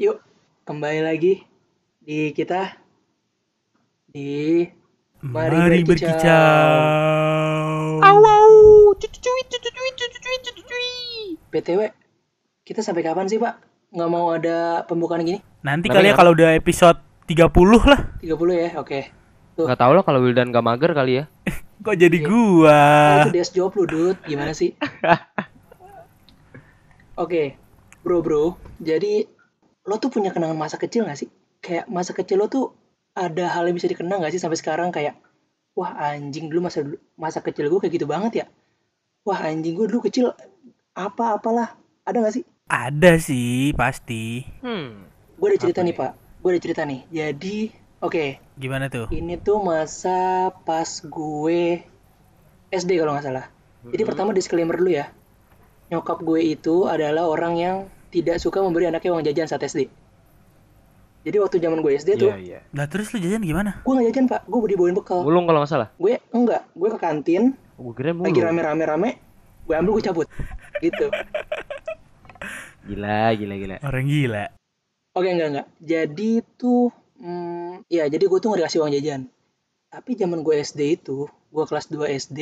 Yuk, kembali lagi di kita di Mari, berkicau. BTW. Kita sampai kapan sih, Pak? Nggak mau ada pembukaan gini? Nanti kali ya kalau udah episode 30 lah. 30 ya, oke. Tuh. Nggak tahu lah kalau Wildan gak mager kali ya. Kok jadi Iya. gua? Kan itu DS job lu, Dut. Gimana sih? Oke, bro bro. Jadi lo tuh punya kenangan masa kecil gak sih? Kayak masa kecil lo tuh ada hal yang bisa dikenang gak sih sampai sekarang kayak wah anjing dulu masa masa kecil gue kayak gitu banget ya. Wah anjing gue dulu kecil apa apalah ada gak sih? Ada sih, pasti. Hmm. Gue ada cerita Apa nih nih? pak. Gue ada cerita nih. Jadi oke Gimana tuh? ini tuh masa pas gue SD kalau nggak salah. Jadi pertama disclaimer dulu ya. Nyokap gue itu adalah orang yang tidak suka memberi anaknya uang jajan saat SD. Jadi waktu zaman gue SD tuh, Iya, iya. Nah terus lu jajan gimana? gue nggak jajan pak, gue dibawain bekal. Mulung kalau nggak salah. Gue enggak, gue ke kantin, Gue kira lagi mulung. rame-rame rame, gue ambil gue cabut, gitu. Gila, gila, gila. Orang gila. Oke enggak enggak. Jadi tuh, hmm, ya jadi gue tuh nggak dikasih uang jajan. Tapi zaman gue SD itu, gue kelas 2 SD,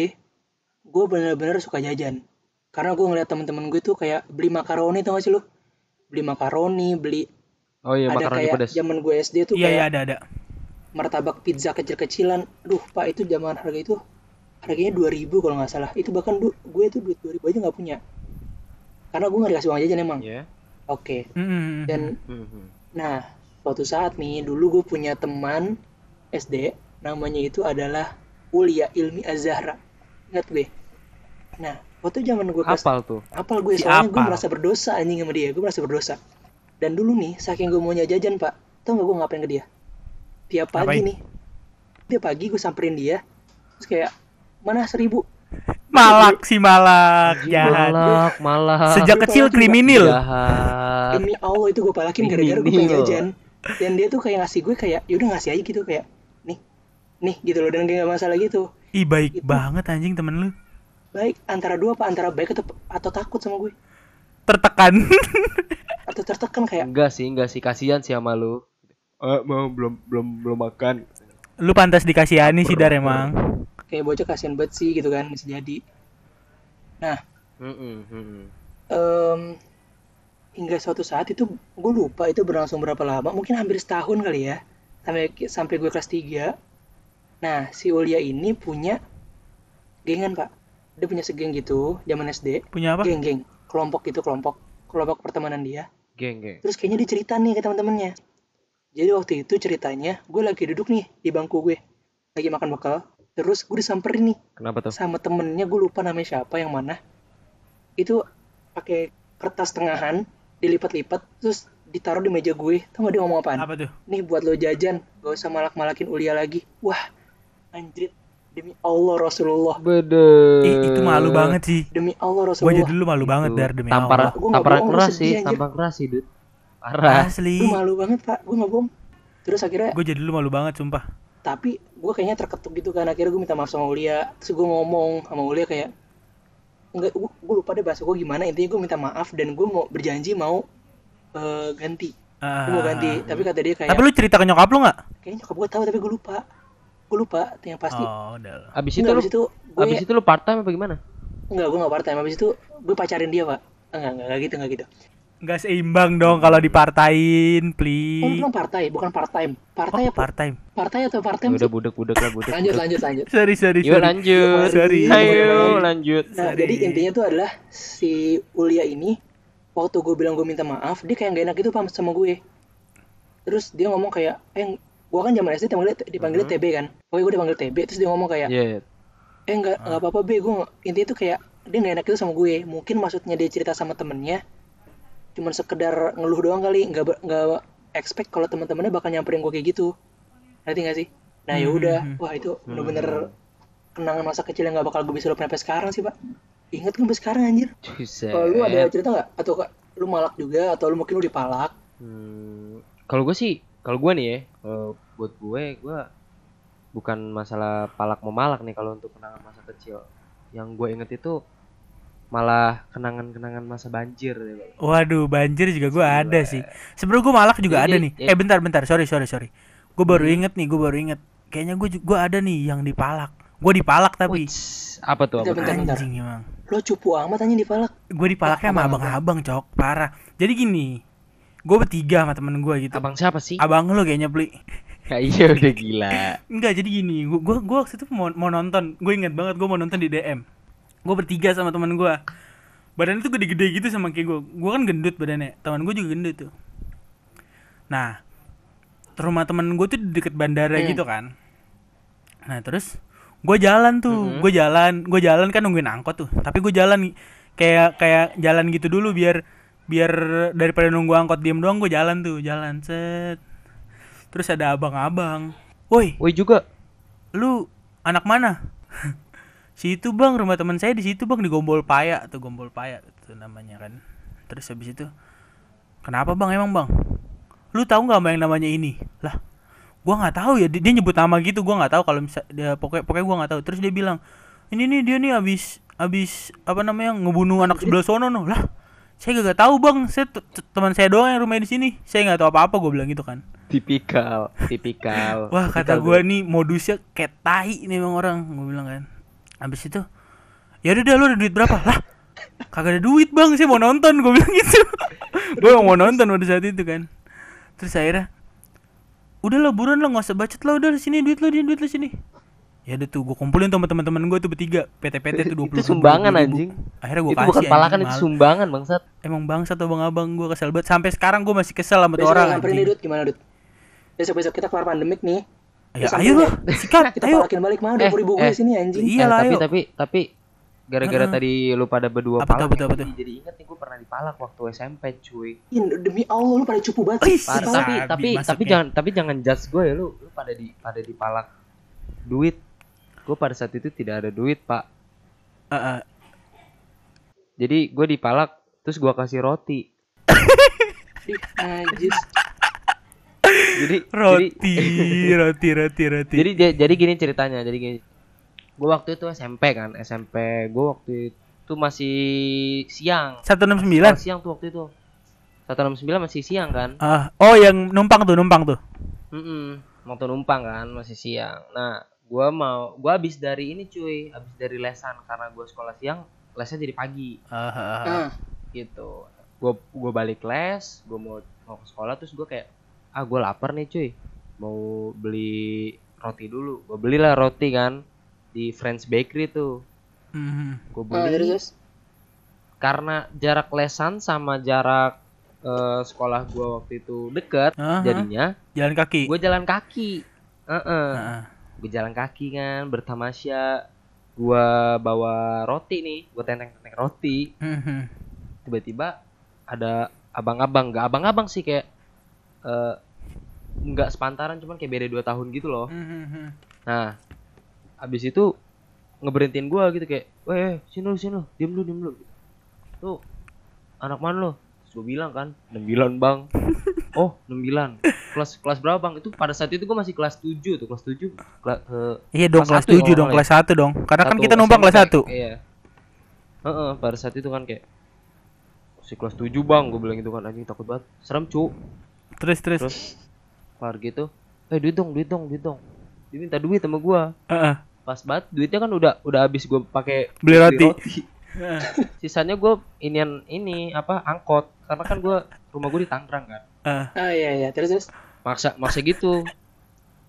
gue bener-bener suka jajan. Karena gue ngeliat temen-temen gue tuh kayak beli makaroni tau gak sih lu? Beli makaroni, beli Oh iya, ada makaroni kayak pedas. zaman gue SD tuh Iya, iya kayak ada ada. martabak pizza kecil-kecilan. Duh pak itu zaman harga itu harganya 2000 kalau nggak salah. Itu bahkan du- gue tuh duit 2000 aja nggak punya. Karena gue nggak dikasih uang jajan emang. Iya. Oke. Mm-mm. Dan Mhm. Nah, suatu saat nih, dulu gue punya teman SD, namanya itu adalah Ulia Ilmi Azahra. Ingat gue. Nah, waktu zaman gue kelas Hafal tuh. apal gue Si soalnya gue apal. merasa berdosa anjing sama dia, gue merasa berdosa. Dan dulu nih, saking gue maunya jajan pak, tau gak gue ngapain ke dia? Tiap pagi Ngapain? nih, tiap pagi gue samperin dia, terus kayak mana seribu? Malak si malak. Jahat. Malak, malak. Sejak kecil kriminal. Jahat. Demi Allah itu gue palakin gara-gara gue pengen jajan. Dan dia tuh kayak ngasih gue kayak, yaudah ngasih aja gitu kayak, nih, nih gitu loh, dan kayak gak masalah gitu. Ih baik Itu. banget anjing temen lu. Baik antara dua apa antara baik atau atau takut sama gue Tertekan. atau tertekan kayak Enggak sih, enggak sih. Kasihan sih sama lu. Eh, mau belum belum belum makan. lu pantas dikasihani sih Dar emang. kayak bocah kasihan banget sih gitu kan bisa jadi nah Mhm, mhm. em, hingga suatu saat itu gue lupa itu berlangsung berapa lama mungkin hampir setahun kali ya sampai sampai gue kelas 3 nah si Ulia ini punya gengan pak dia punya segeng gitu zaman SD Punya apa? geng-geng kelompok gitu kelompok kelompok pertemanan dia Geng, geng. Terus kayaknya dia cerita nih ke teman-temannya. Jadi waktu itu ceritanya, gue lagi duduk nih di bangku gue, lagi makan bekal. Terus gue disamperin nih Kenapa tuh? sama temennya, gue lupa namanya siapa yang mana. Itu pakai kertas tengahan, dilipat-lipat, terus ditaruh di meja gue. Tau gak dia ngomong apaan? Apa tuh? Nih buat lo jajan, gak usah malak-malakin Ulia lagi. Wah, anjrit. Demi Allah Rasulullah. Bede. Ih, itu malu banget sih. Demi Allah Gua Rasulullah. jadi dulu malu banget Dar demi tamparan Allah. Gua nggak tamparan keras sih, tamparan keras sih, Dut. Parah. Asli. Gue malu banget pak, gue gak bohong. Terus akhirnya Gue jadi dulu malu banget sumpah. tapi gue kayaknya terketuk gitu kan akhirnya gue minta maaf sama Ulia terus gue ngomong sama Ulia kayak enggak gue, gue lupa deh bahasa gue gimana intinya gue minta maaf dan gue mau berjanji mau eh, ganti Ah. gue mau ganti tapi kata dia kayak Tapi lu cerita ke nyokap lu nggak? kayaknya nyokap gue tahu tapi gue lupa gue lupa yang pasti Oh, udah. Abis itu enggak lu abis itu gue abis itu lu part time apa gimana? enggak gue nggak part time abis itu gue pacarin dia pak enggak enggak, enggak gitu enggak gitu Nggak seimbang dong kalau dipartain, oh please. bilang partai bukan part time partai Oh, apa part time. partai atau part Ya time udah budek-budek lah, budek. lanjut lanjut lanjut Sorry, sorry, Yuk sorry. lanjut. Sorry. Ayo lanjut. Nah, Sorry. jadi intinya tuh adalah si Ulia ini waktu gue bilang gue minta maaf, dia kayak gak enak gitu paham sama gue. Terus dia ngomong kayak, eh, gue kan zaman SD dipanggil, dipanggil TB kan. Pokoknya gue dipanggil TB, terus dia ngomong kayak, Iya. eh nggak nggak apa-apa B, gue nggak- intinya tuh kayak dia gak enak gitu sama gue. Mungkin maksudnya dia cerita sama temennya, cuman sekedar ngeluh doang kali, nggak nggak expect kalau teman-temannya bakal nyamperin gue kayak gitu. Ngerti gak sih? Nah ya udah, Hmm. wah itu bener-bener kenangan masa kecil yang gak bakal gue bisa lupain sampai sekarang sih pak. Ingat gue sampai sekarang anjir. Kalau lu ada cerita nggak? Atau kak, lu malak juga? Atau lu mungkin lu dipalak? Hmm, kalau gue sih, kalau gue nih ya, kalau buat gue, gue bukan masalah palak memalak nih kalau untuk kenangan masa kecil. Yang gue inget itu malah kenangan-kenangan masa banjir Bang. Waduh, banjir juga gue ada sih. Sebenarnya gue malak juga Jadi- ada nih. ya- Eh bentar bentar, sorry sorry sorry. Gue baru Hmm. inget nih, gue baru inget. Kayaknya gue gua ada nih yang dipalak. Gue dipalak tapi Wih, apa tuh apa? Bentar, bentar. anjing emang. Lo cupu amat anjing dipalak. Gue dipalaknya sama abang-abang cok, parah. Jadi gini, gue bertiga sama temen gue gitu. Abang siapa sih? Abang lu kayaknya beli. Ya, iya udah gila. Enggak, jadi gini, gua gua, gua waktu itu mau, mau nonton, gue inget banget gue mau nonton di DM. Gue bertiga sama teman gue. Badannya tuh gede-gede gitu sama kayak gue. Gue kan gendut badannya, teman gue juga gendut tuh. Nah, rumah temen gue tuh deket bandara Hmm. gitu kan. Nah terus gue jalan tuh, Mhm. gue jalan, gue jalan kan nungguin angkot tuh. Tapi gue jalan kayak kayak jalan gitu dulu biar biar daripada nunggu angkot diem doang gue jalan tuh, jalan set. Terus ada abang-abang. Woi, Woi juga. lu anak mana? situ bang, rumah teman saya di situ bang di Gombol Paya tuh Gombol Paya itu namanya kan. Terus habis itu, kenapa bang emang bang? Lu tahu nggak yang namanya ini? Lah, gua nggak tahu ya. Dia, dia nyebut nama gitu, gua nggak tahu kalau misal dia pokoknya pokoknya gua nggak tahu. Terus dia bilang, ini nih dia nih abis abis apa namanya ngebunuh anak sebelah sono noh lah. Saya gak tahu bang, saya teman saya doang yang rumahnya di sini. Saya nggak tahu apa-apa, gue bilang gitu kan. Tipikal, tipikal. Wah kata Tipikal gue nih modusnya kayak tai nih emang orang gue bilang kan. Habis itu ya udah dah lu ada duit berapa lah? Kagak ada duit bang, saya mau nonton gue bilang gitu. gue mau nonton pada saat itu kan. Terus akhirnya udah lah buruan lah nggak usah bacot lah udah sini duit lo di duit lo sini. Ya udah tuh gue kumpulin tuh sama teman-teman gue tuh bertiga PT-PT tuh dua Itu sumbangan anjing. Akhirnya gue itu kasih. bukan palakan anjing, itu sumbangan bangsat. Emang bangsat tuh abang-abang gue kesel banget. Sampai sekarang gue masih kesel sama tuh Besok orang nyamperin nih, anjing. Dut. Gimana, Dut? Besok-besok kita keluar pandemik nih. Ya ayo sampai lah, sikat, Kita ayo. palakin balik mana Eh, 20 ribu eh. gue sini anjing. Iya lah, eh, tapi ayo. tapi tapi gara-gara Heeh. tadi lu pada berdua Apa palak apa tuh, ya, jadi inget nih gue pernah dipalak waktu SMP cuy. Ih, demi Allah lu pada cupu banget. Ih, sih. Tapi tapi tapi masuknya. jangan tapi jangan judge gue ya lu lu pada di pada dipalak duit. Gue pada saat itu tidak ada duit pak. Eh, eh. Jadi gue dipalak terus gue kasih roti. Najis. Jadi roti, Jadi, roti, roti, roti. jadi jadi gini ceritanya. Jadi gini. Gue waktu itu SMP kan SMP. Gue waktu itu masih siang. satu enam Sekolah sembilan. siang tuh waktu itu. 169 masih siang kan. Ah, oh yang numpang tuh, numpang tuh. Mm Waktu numpang kan masih siang. Nah, gua mau gua habis dari ini cuy, habis dari lesan karena gua sekolah siang, lesnya jadi pagi. Ah, gitu. Gua gua balik les, gua mau mau ke sekolah terus gua kayak ah gua lapar nih cuy. Mau beli roti dulu. Gua belilah roti kan di Friends Bakery tuh. Mhm. Gua ah, beli terus. karena jarak lesan sama jarak eh, sekolah gua waktu itu deket, Aha. jadinya jalan kaki. gue jalan kaki. Heeh. Ah. gue jalan kaki kan bertamasya. Gua bawa roti nih gue tenteng-tenteng roti. Mhm. tiba-tiba ada abang-abang nggak abang-abang sih kayak eh, nggak sepantaran cuman kayak beda dua tahun gitu loh. Mhm. nah abis itu ngeberhentiin gua gitu kayak weh sini lu sini lu diem lu diem lu. Tuh anak mana lo gue bilang kan 69 bang oh 69 kelas kelas berapa bang itu pada saat itu gue masih kelas 7 tuh kelas 7 kelas Iya dong Kelas kelas satu ya, 7 dong, kelas 1 dong. Karena kan kita numpang kelas SMP, 1. Iya. Heeh, pada saat itu kan kayak si kelas 7 bang, gue bilang gitu kan anjing takut banget. Serem cu. Terus terus. Terus gitu, eh duit dong, duit dong, duit dong. Dia minta duit sama gua. Heeh. Pas banget duitnya kan udah udah habis gua pakai Beli roti. Heeh. Sisanya gua inian ini apa angkot karena kan gua rumah gua di Tangerang kan. Heeh. Ah iya iya, terus terus. Maksa maksa gitu.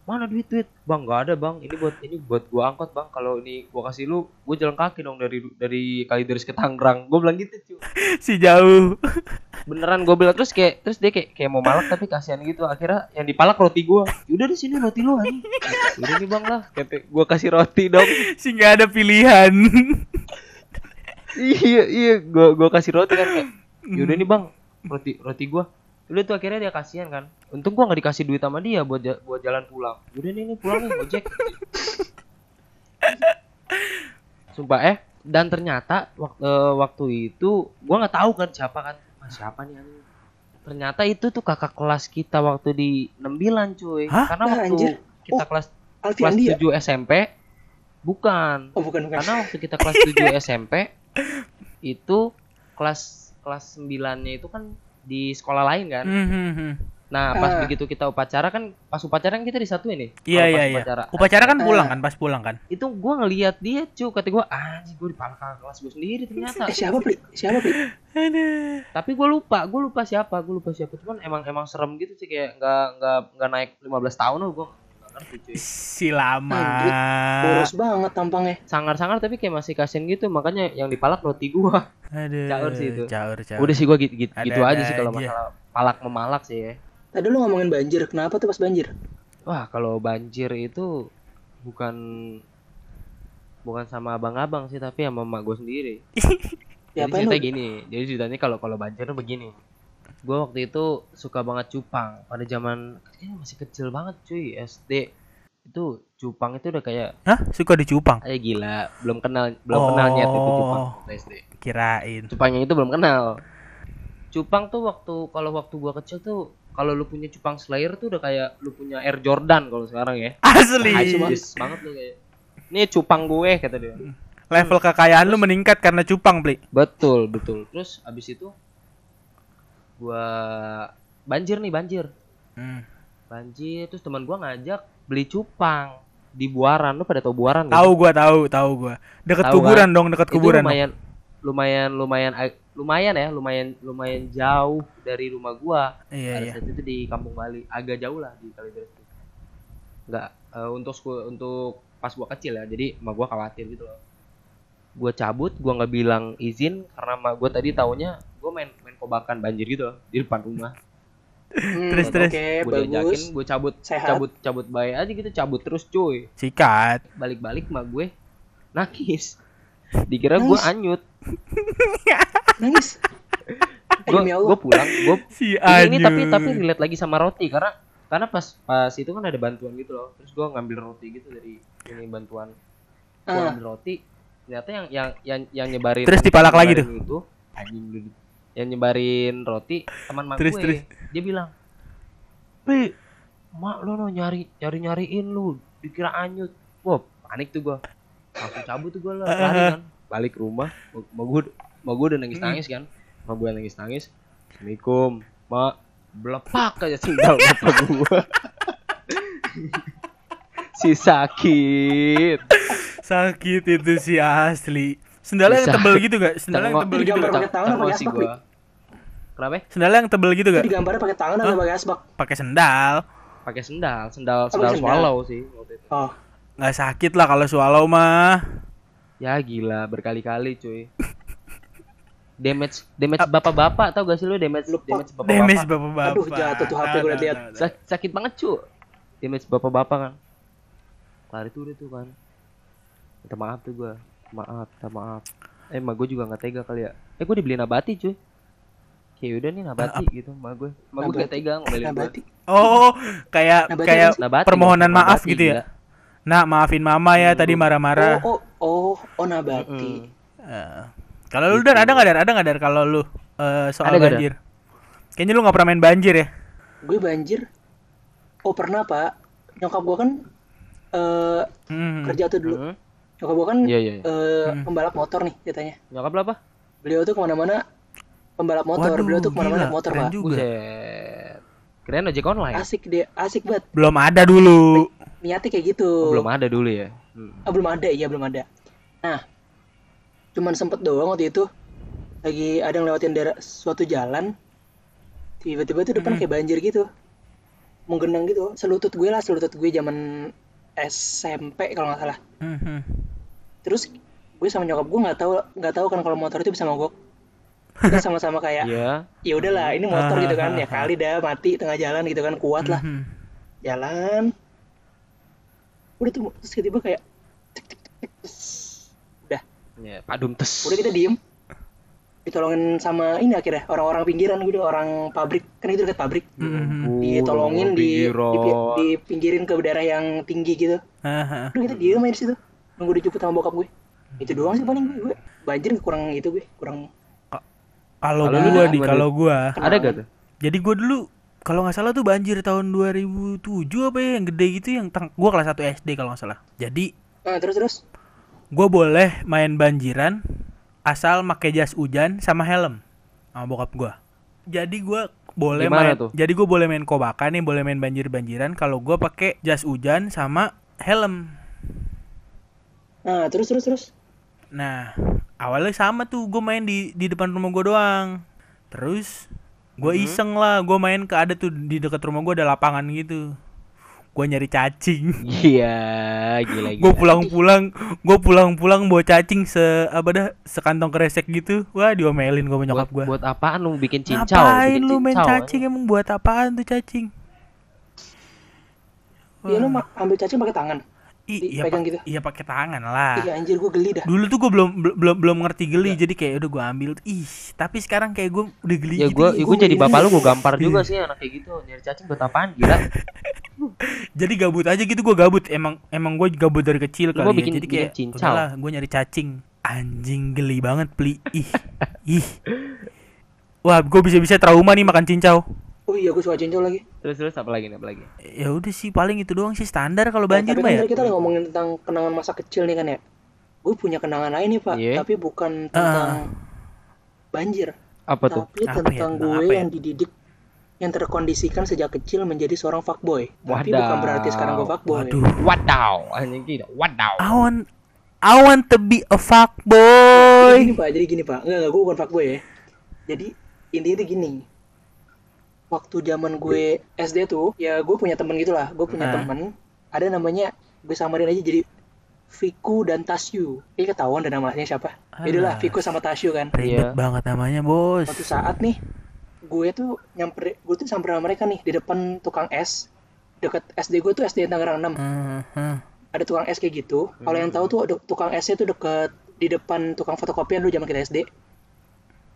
Mana duit duit? Bang nggak ada bang. Ini buat ini buat gua angkot bang. Kalau ini gua kasih lu, gua jalan kaki dong dari dari Kalideres ke Tangerang. Gua bilang gitu cu. si jauh. beneran gue bilang terus kayak terus dia kayak kayak mau malak tapi kasihan gitu akhirnya yang dipalak roti gue udah di sini roti lu anjing udah nih bang lah kata gue kasih roti dong si nggak ada pilihan. iya iya gue gue kasih roti kan kayak yaudah nih bang roti roti gue udah tuh akhirnya dia kasihan kan untung gue nggak dikasih duit sama dia buat ja- buat jalan pulang udah nih nih pulang nih ojek sumpah eh dan ternyata waktu waktu itu gue nggak tahu kan siapa kan "Ah, siapa nih anjing?" ternyata itu tuh kakak kelas kita waktu di 69 cuy Hah? karena Ah, waktu anjir. kita Oh, kelas Alfi kelas Andi ya? 7 SMP bukan Oh bukan bukan. karena waktu kita kelas 7 SMP itu kelas kelas 9-nya itu kan di sekolah lain kan. Hmm, hmm. Nah, pas Ah. begitu kita upacara kan pas upacara kan kita disatuin nih. Iya Kalau iya pas iya. Upacara. Upacara kan pulang Ah. kan pas pulang kan. Itu gua ngelihat dia, cu, kata gua, anjing gua kakak kelas gua sendiri ternyata. Eh siapa Pli? Siapa? Aduh. Tapi gua lupa, gua lupa siapa, gua lupa siapa. Cuman emang emang serem gitu sih kayak nggak nggak nggak naik 15 tahun loh gua. Ngerti. Si lama. Boros banget tampangnya. Sangar-sangar tapi kayak masih kasihan gitu, makanya yang dipalak roti gua. Aduh. Caur sih itu. Caur, caur. Udah sih gua gitu, gitu, gitu aja sih kalau masalah palak memalak sih ya. Tadi lu ngomongin banjir, kenapa tuh pas banjir? Wah, kalau banjir itu bukan bukan sama abang-abang sih, tapi sama emak gue sendiri. Ya Jadi lu? gini, jadi ceritanya kalau kalau banjir tuh begini. Gue waktu itu suka banget cupang pada zaman kayaknya masih kecil banget cuy SD itu cupang itu udah kayak Hah? Suka dicupang? ayo gila belum kenal belum kenal nyet itu cupang Oh. SD Kirain. cupangnya itu belum kenal cupang tuh waktu kalau waktu gua kecil tuh kalau lu punya cupang slayer tuh udah kayak lu punya Air Jordan kalau sekarang ya Asli. Najis banget lu kayak ini cupang gue kata dia Level kekayaan lu meningkat karena cupang, Bli. betul betul terus abis itu gua banjir nih banjir Hmm. banjir terus teman gua ngajak beli cupang di Buaran lu pada tau Buaran Tahu gua, tahu, tahu gua. Deket Tahu kuburan kan? dong, deket itu kuburan. dong. lumayan lumayan lumayan lumayan ya lumayan lumayan jauh dari rumah gua Iya, pada iya. saat itu di Kampung Bali agak jauh lah di Kalideres nggak eh, untuk untuk pas gua kecil ya jadi emak gua khawatir gitu loh gua cabut gua nggak bilang izin karena emak gua tadi taunya gua main main kobakan banjir gitu loh di depan rumah Hmm, Terus, terus. Oke, gua diajakin gua cabut Sehat. cabut cabut baik aja gitu cabut terus cuy Sikat. balik-balik emak gue nangis dikira gua Nangis? anyut Nangis. Gue gue pulang gue Si ini, ini tapi tapi relate lagi sama roti karena karena pas pas itu kan ada bantuan gitu loh terus gue ngambil roti gitu dari ini bantuan gue Ah. ngambil roti ternyata yang yang yang yang nyebarin Terus dipalak lagi nyebarin itu anjing yang nyebarin roti teman mak Terus, gue. terus. dia bilang Pi mak lo no nyari nyari nyariin lu dikira anyut. Wah panik tuh gue langsung cabut tuh gue lah lari kan. Balik rumah mau gue mau gue udah nangis nangis kan. Mau gue nangis nangis assalamualaikum mak. Belepak aja sendal bapak gue si sakit Sakit itu si asli. Sendalnya yang tebel gitu gak? Sendalnya yang tebel gitu pakai tangan apa Tengok pakai si asbak, gua. Kenapa? Sendalnya yang tebel gitu Itu gak? digambarnya pakai tangan atau pakai asbak? Pakai sendal. Pakai sendal, sendal sendal swallow sih waktu itu. Oh, Nggak sakit lah kalau swallow mah. Ya gila berkali-kali cuy. damage damage bapak-bapak tau gak sih lu damage Lupa. damage bapak-bapak bapak-bapak. Aduh, jatuh tuh HP gua liat-liat. Sa- sakit banget cu damage bapak-bapak kan lari tuh udah tuh kan minta maaf tuh gua maaf minta maaf eh emak gue juga nggak tega kali ya eh gue dibeli nabati cuy kayak udah nih nabati gitu emak gue emak gue gak Nabati. tega ngomelin gue nabati. Oh, kayak Nabati kayak nabati permohonan dong, maaf nabati, gitu ya. gila. Nak, maafin mama ya Hmm, tadi gua- marah-marah. Oh, oh, oh, oh, nabati. Mm-mm. Eh, kalau lu dar ada nggak dar? Ada nggak dar kalau lu eh, soal Ada banjir? Kayaknya lu nggak pernah main banjir ya? Gue banjir. Oh, pernah, Pak. Nyokap gua kan eh Hmm. kerja tuh dulu. Hmm. Nyokap gua kan Iya iya. iya. eh, Hmm. pembalap motor nih katanya. Nyokap lo apa? Beliau tuh ke mana-mana pembalap motor. Waduh, Beliau tuh ke mana-mana naik motor, keren Pak. juga. Buset. Keren ojek online. Asik deh, asik banget. Belum ada dulu. Niatnya kayak gitu. Oh, belum ada dulu ya. Hmm. Ah, belum ada, iya belum ada. Nah, cuman sempet doang waktu itu. Lagi ada yang lewatin daerah suatu jalan. Tiba-tiba tuh depan Hmm. kayak banjir gitu. Menggenang gitu. Selutut gue lah, selutut gue zaman SMP kalau nggak salah. Mhm. Terus gue sama nyokap gue nggak tahu nggak tahu kan kalau motor itu bisa mogok. Kita sama-sama kayak Iya. ya udahlah ini motor gitu kan ya kali dah mati tengah jalan gitu kan kuat lah Mhm. jalan udah tuh terus tiba-tiba kayak udah Ya, padum tes. udah kita diem ditolongin sama ini akhirnya orang-orang pinggiran gitu orang pabrik kan itu dekat pabrik Mhm. ditolongin di, di, Pinggiran. dipinggirin ke daerah yang tinggi gitu udah kita diem aja di situ nunggu dijemput sama bokap gue itu doang sih paling gue, gue banjir kurang itu gue kurang Kalau gimana? di kalau gua, Ada gak tuh? jadi gua dulu kalau nggak salah tuh banjir tahun 2007 apa ya yang gede gitu yang tang gua kelas 1 SD kalau nggak salah. Jadi nah terus terus gua boleh main banjiran asal pakai jas hujan sama helm sama bokap gua. Jadi gua boleh Gimana main tuh? jadi gua boleh main kobakan nih, boleh main banjir-banjiran kalau gua pakai jas hujan sama helm. Nah, terus terus terus. Nah, awalnya sama tuh gue main di di depan rumah gue doang. Terus gue Hmm. iseng lah, gue main ke ada tuh di dekat rumah gue ada lapangan gitu. Gue nyari cacing. Iya, gila gila. Gue pulang-pulang, gue pulang-pulang bawa cacing se apa dah sekantong kresek gitu. Wah diomelin gue nyokap gue. buat apaan lu bikin cincau? Ngapain Bikin lu main cincau, cacing emang buat apaan tuh cacing? Iya lu ambil cacing pakai tangan. Iya, dipegang pa- gitu? iya pakai tangan lah. Iya anjir gue geli dah. Dulu tuh gue belum belum belum belum ngerti geli, Iya. jadi kayak udah gue ambil. Ih, tapi sekarang kayak gue udah geli Ya gitu. gue Ih, gue jadi bapak lu gue gampar juga sih anak kayak gitu. Nyari cacing buat apaan gila? jadi gabut aja gitu gue gabut emang emang gue gabut dari kecil Lu kali mau ya bikin- jadi kayak udahlah gue nyari cacing anjing geli banget pli ih ih wah gue bisa bisa trauma nih makan cincau Oh iya gue suka cincau lagi. Terus terus apa lagi nih apa lagi? ya udah sih paling itu doang sih standar kalau Nah, banjir tapi mah kan ya tadi kita lagi ngomongin tentang kenangan masa kecil nih kan ya. Gue punya kenangan lain nih pak, Iya. tapi bukan tentang banjir, Apa tuh? tapi Apa ya? tentang Tentang gue apa ya? yang dididik yang terkondisikan sejak kecil menjadi seorang fuckboy. Tapi Wadaw. bukan berarti sekarang gue fuckboy. waduh Wadaw, anjing gitu. Wadaw. I want I want to be a fuck Jadi boy gini pak, jadi gini pak, enggak enggak gue bukan fuckboy ya. Jadi intinya tuh gini. Waktu zaman gue SD tuh, ya gue punya temen gitu lah. Gue punya Ah. temen, ada namanya gue samarin aja jadi Viku dan Tasyu. Ini ketahuan dan namanya siapa? Yaudah lah, Alah. Viku sama Tasyu kan. ribet Iya. banget namanya bos Suatu saat nih, gue tuh nyamper, gue tuh samperin sama mereka nih di depan tukang es. Deket SD gue tuh SD Tangerang 6. Hmm, hmm. Ada tukang es kayak gitu. Kalau yang tahu tuh tukang esnya tuh deket di depan tukang fotokopian dulu zaman kita SD.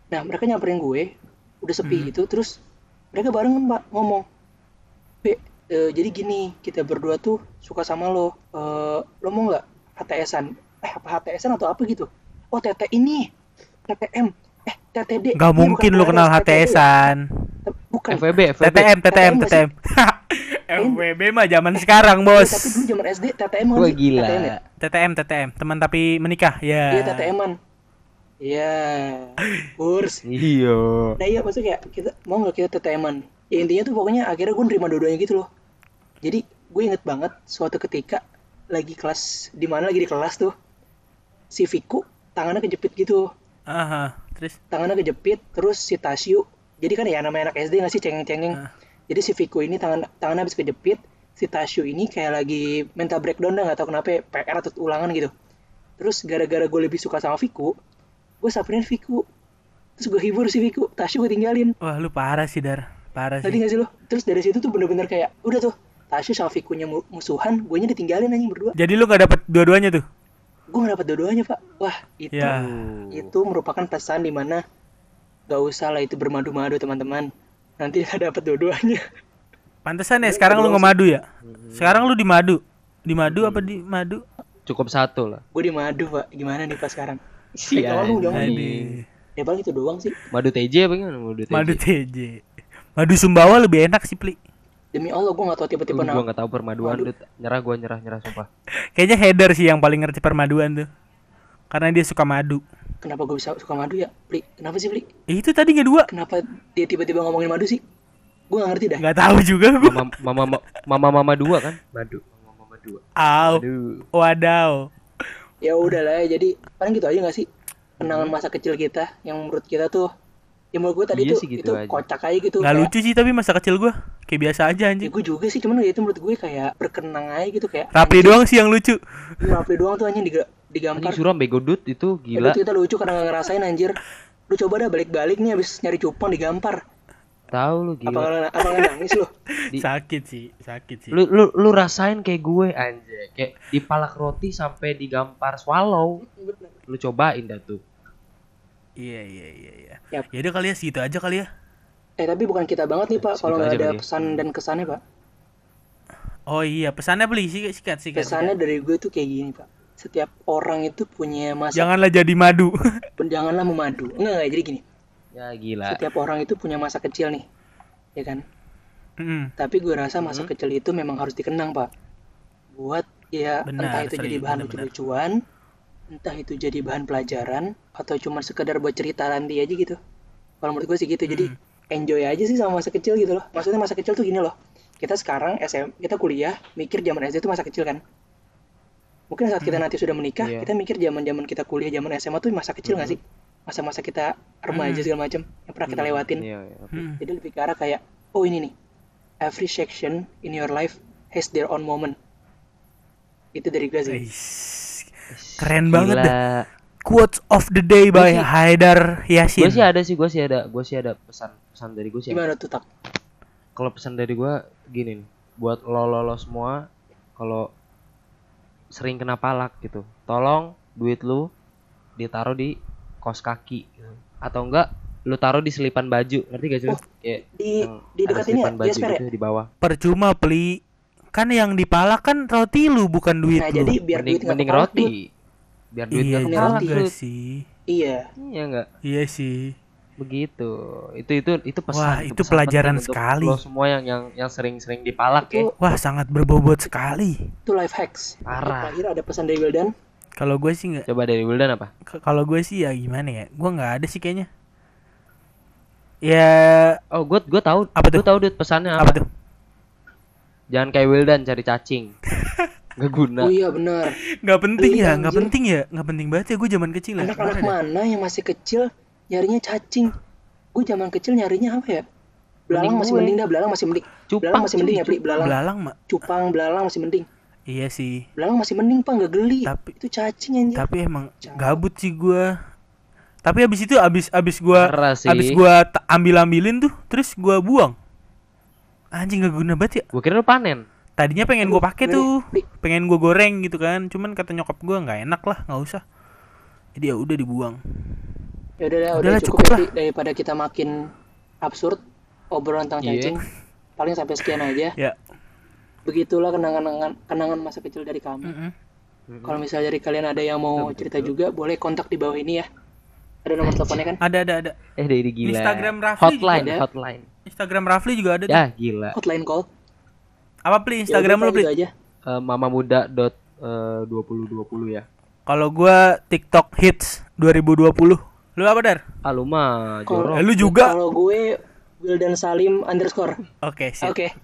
Nah, mereka nyamperin gue, udah sepi gitu, terus mereka barengan mbak ngomong, Be, eh, jadi gini, kita berdua tuh suka sama lo, Eh, lo mau nggak HTS-an? Eh, apa HTS-an atau apa gitu? Oh, TT ini, TTM, eh, TTD. Gak Iya, mungkin lu kenal ya? HTS-an Bukan. FWB, FWB. TTM, TTM, TTM nggak TTM. FWB mah zaman sekarang, Iya, Bos. tapi dulu zaman SD TTM kan Wah gila. TTM ya? TTM, TTM, teman tapi menikah. Ya. Iya, TTM-an. Iya, kurs. Iya. Nah iya maksudnya kayak kita mau nggak kita TTM-an? Ya intinya tuh pokoknya akhirnya gue nerima dua-duanya gitu loh. Jadi gue inget banget suatu ketika lagi kelas di mana lagi di kelas tuh si Viku tangannya kejepit gitu, Aha, terus tangannya kejepit terus si Tasyu jadi kan ya namanya anak SD nggak sih cengeng-cengeng. Ah. Jadi si Viku ini tangan tangannya habis kejepit, si Tasyu ini kayak lagi mental breakdown dah nggak tahu kenapa ya, PR atau ulangan gitu. Terus gara-gara gue lebih suka sama Viku, gue samperin Viku. Terus gue hibur si Viku, Tasyu gue tinggalin. wah lu parah sih, Dar. Parah Tadi sih. gak sih lo? Terus dari situ tuh bener-bener kayak udah tuh Tasyu sama Vikunya mu- musuhan, gue nya ditinggalin anjing berdua. Jadi lu gak dapet dua-duanya tuh? Gue gak dapet dua-duanya pak. Wah itu Ya. itu merupakan pesan di mana gak usah lah itu bermadu-madu teman-teman. Nanti gak dapet dua-duanya. Pantesan ya sekarang lu ngemadu ya? Sekarang lu di madu. Di madu apa di madu? Cukup satu lah. gue di madu pak. Gimana nih pak sekarang? Iya. jangan lu, jangan. Ya paling itu doang sih. Madu TJ apa gimana madu TJ? Madu TJ. Madu Sumbawa lebih enak sih, Pli. Demi Allah gue gak tau tipe-tipe Gue nama. gak tahu permaduan Madu. Nyerah gue nyerah nyerah sumpah. Kayaknya Header sih yang paling ngerti permaduan tuh. Karena dia suka madu. Kenapa gue bisa suka madu ya? Pli, kenapa sih Pli? Eh, itu tadi nggak dua? Kenapa dia tiba-tiba ngomongin madu sih? Gue gak ngerti dah. Nggak tahu juga gua. Mama mama mama mama dua kan? Madu. Mama mama dua. Au. Aduh. Wadaw. Ya udah lah ya jadi paling gitu aja gak sih kenangan masa kecil kita yang menurut kita tuh ya menurut gue tadi Iya tuh sih, gitu itu aja. kocak aja gitu Nggak kayak, lucu sih tapi masa kecil gua kayak biasa aja ya anjing. gue juga sih cuman ya itu menurut gue kayak berkenang aja gitu kayak Rapli doang sih yang lucu. anjing, Rapli doang tuh anjing diga- digampar Anjing suram bego dut itu Ya, gila. itu kita lucu karena gak ngerasain anjir lu coba dah balik-balik nih abis nyari cupang digampar Tahu lu apa gila. apa kalian nangis lu Di- Sakit sih, sakit sih. Lu lu lu rasain kayak gue anjay. Kayak dipalak roti sampai digampar swallow. Lu cobain dah tuh. Iya iya iya iya. Ya udah kali ya segitu aja kali ya. eh tapi bukan kita banget nih pak kalau Segitu nggak ada kali ya. pesan dan kesannya pak Oh iya, pesannya beli sih sikat sikat. pesannya sikat. dari gue tuh kayak gini pak setiap orang itu punya masa Janganlah jadi madu. janganlah memadu enggak enggak jadi gini Ya gila. setiap orang itu punya masa kecil nih ya kan? Mm. tapi gue rasa masa Hmm. kecil itu memang harus dikenang pak. Buat ya Benar, entah itu serius, jadi bahan lucu-lucuan entah itu jadi bahan pelajaran atau cuma sekedar buat cerita nanti aja gitu. Kalau menurut gue sih gitu. Jadi enjoy aja sih sama masa kecil gitu loh. Maksudnya masa kecil tuh gini loh. Kita sekarang SM kita kuliah mikir zaman SD itu masa kecil kan? Mungkin saat kita nanti sudah menikah Iya. kita mikir zaman zaman kita kuliah zaman SMA tuh masa kecil nggak sih masa-masa kita remaja segala macam yang pernah kita lewatin Iya, iya. Hmm. jadi lebih ke arah kayak oh ini nih every section in your life has their own moment itu dari gue sih. Keren banget dah. Gila. Quotes of the day by sih- Haidar Yasin. Gue sih ada sih, gue sih ada, gue sih ada pesan pesan dari gue sih. gimana tuh tak Kalau pesan dari gue gini nih, buat lo lo, lo semua, kalau sering kena palak gitu, tolong duit lu ditaruh di kos kaki, gitu. atau enggak lu taruh di selipan baju, ngerti gak sih? Oh, Kayak di di dekat ini ya baju SPR ya gitu di bawah. Percuma peli. Kan yang dipalak kan roti lu bukan duit nah lu. jadi biar mending duit mending roti, biar duit iya kepalak, roti. Dut. sih. iya Iya enggak? Iya sih. begitu itu itu itu pesan Wah, itu pesan pelajaran penting untuk sekali. lo semua yang yang yang sering-sering dipalak ya itu Wah, sangat berbobot sekali. itu life hacks Parah. terakhir ada pesan dari Wildan Kalau gue sih nggak coba dari Wildan apa kalau gue sih ya gimana ya? Gue nggak ada sih kayaknya. Ya oh gue gue tahu Apa gue tuh? tahu duit pesannya apa, apa tuh? jangan kayak Wildan cari cacing nggak guna oh iya benar Nggak penting Iya, ya, nggak anjir. penting ya, nggak penting banget ya gue zaman kecil ya. anak-anak dah? mana yang masih kecil nyarinya cacing gue zaman kecil nyarinya apa ya belalang Mending masih gue. mending dah belalang masih mending Cupang, belalang masih mending ya belalang Belalang mak. cupang belalang masih mending Iya sih. belalang masih mending pak nggak geli Tapi- itu cacing anjir Tapi emang gabut sih gue. Tapi abis itu abis abis gue abis gue ambil ambilin tuh, terus gue buang. Anjing gak guna banget ya. gue kira lu panen Tadinya pengen gue pakai tuh, pengen gue goreng gitu kan. Cuman kata nyokap gue nggak enak lah, nggak usah. Jadi ya udah dibuang. ya udah udah Udahlah, cukup, cukup lah. Daripada kita makin absurd obrolan tentang Iya. cacing paling sampai sekian aja Ya. Begitulah kenangan kenangan masa kecil dari kami Mm-mm. kalau misalnya dari kalian ada yang mau cerita juga boleh kontak di bawah ini ya ada nomor teleponnya kan Ada ada ada. eh dari gila Instagram Rafli hotline juga ada. hotline Instagram Rafli juga ada tuh. ya gila hotline call Apa pli Instagram Ya udah, lu pli? gitu aja Eh, mamamuda dot eh, 2020 ya Kalau gua TikTok hits 2020. Lu apa dar? ah lu mah Kalau- jorok Eh, lu juga. Kalau gue Wildan Salim underscore. Oke, sip. Oke.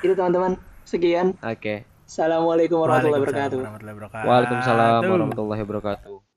Itu teman-teman. Sekian. oke Assalamualaikum warahmatullahi Waalaikumsalam wabarakatuh. warahmatullahi wabarakatuh. Waalaikumsalam warahmatullahi wabarakatuh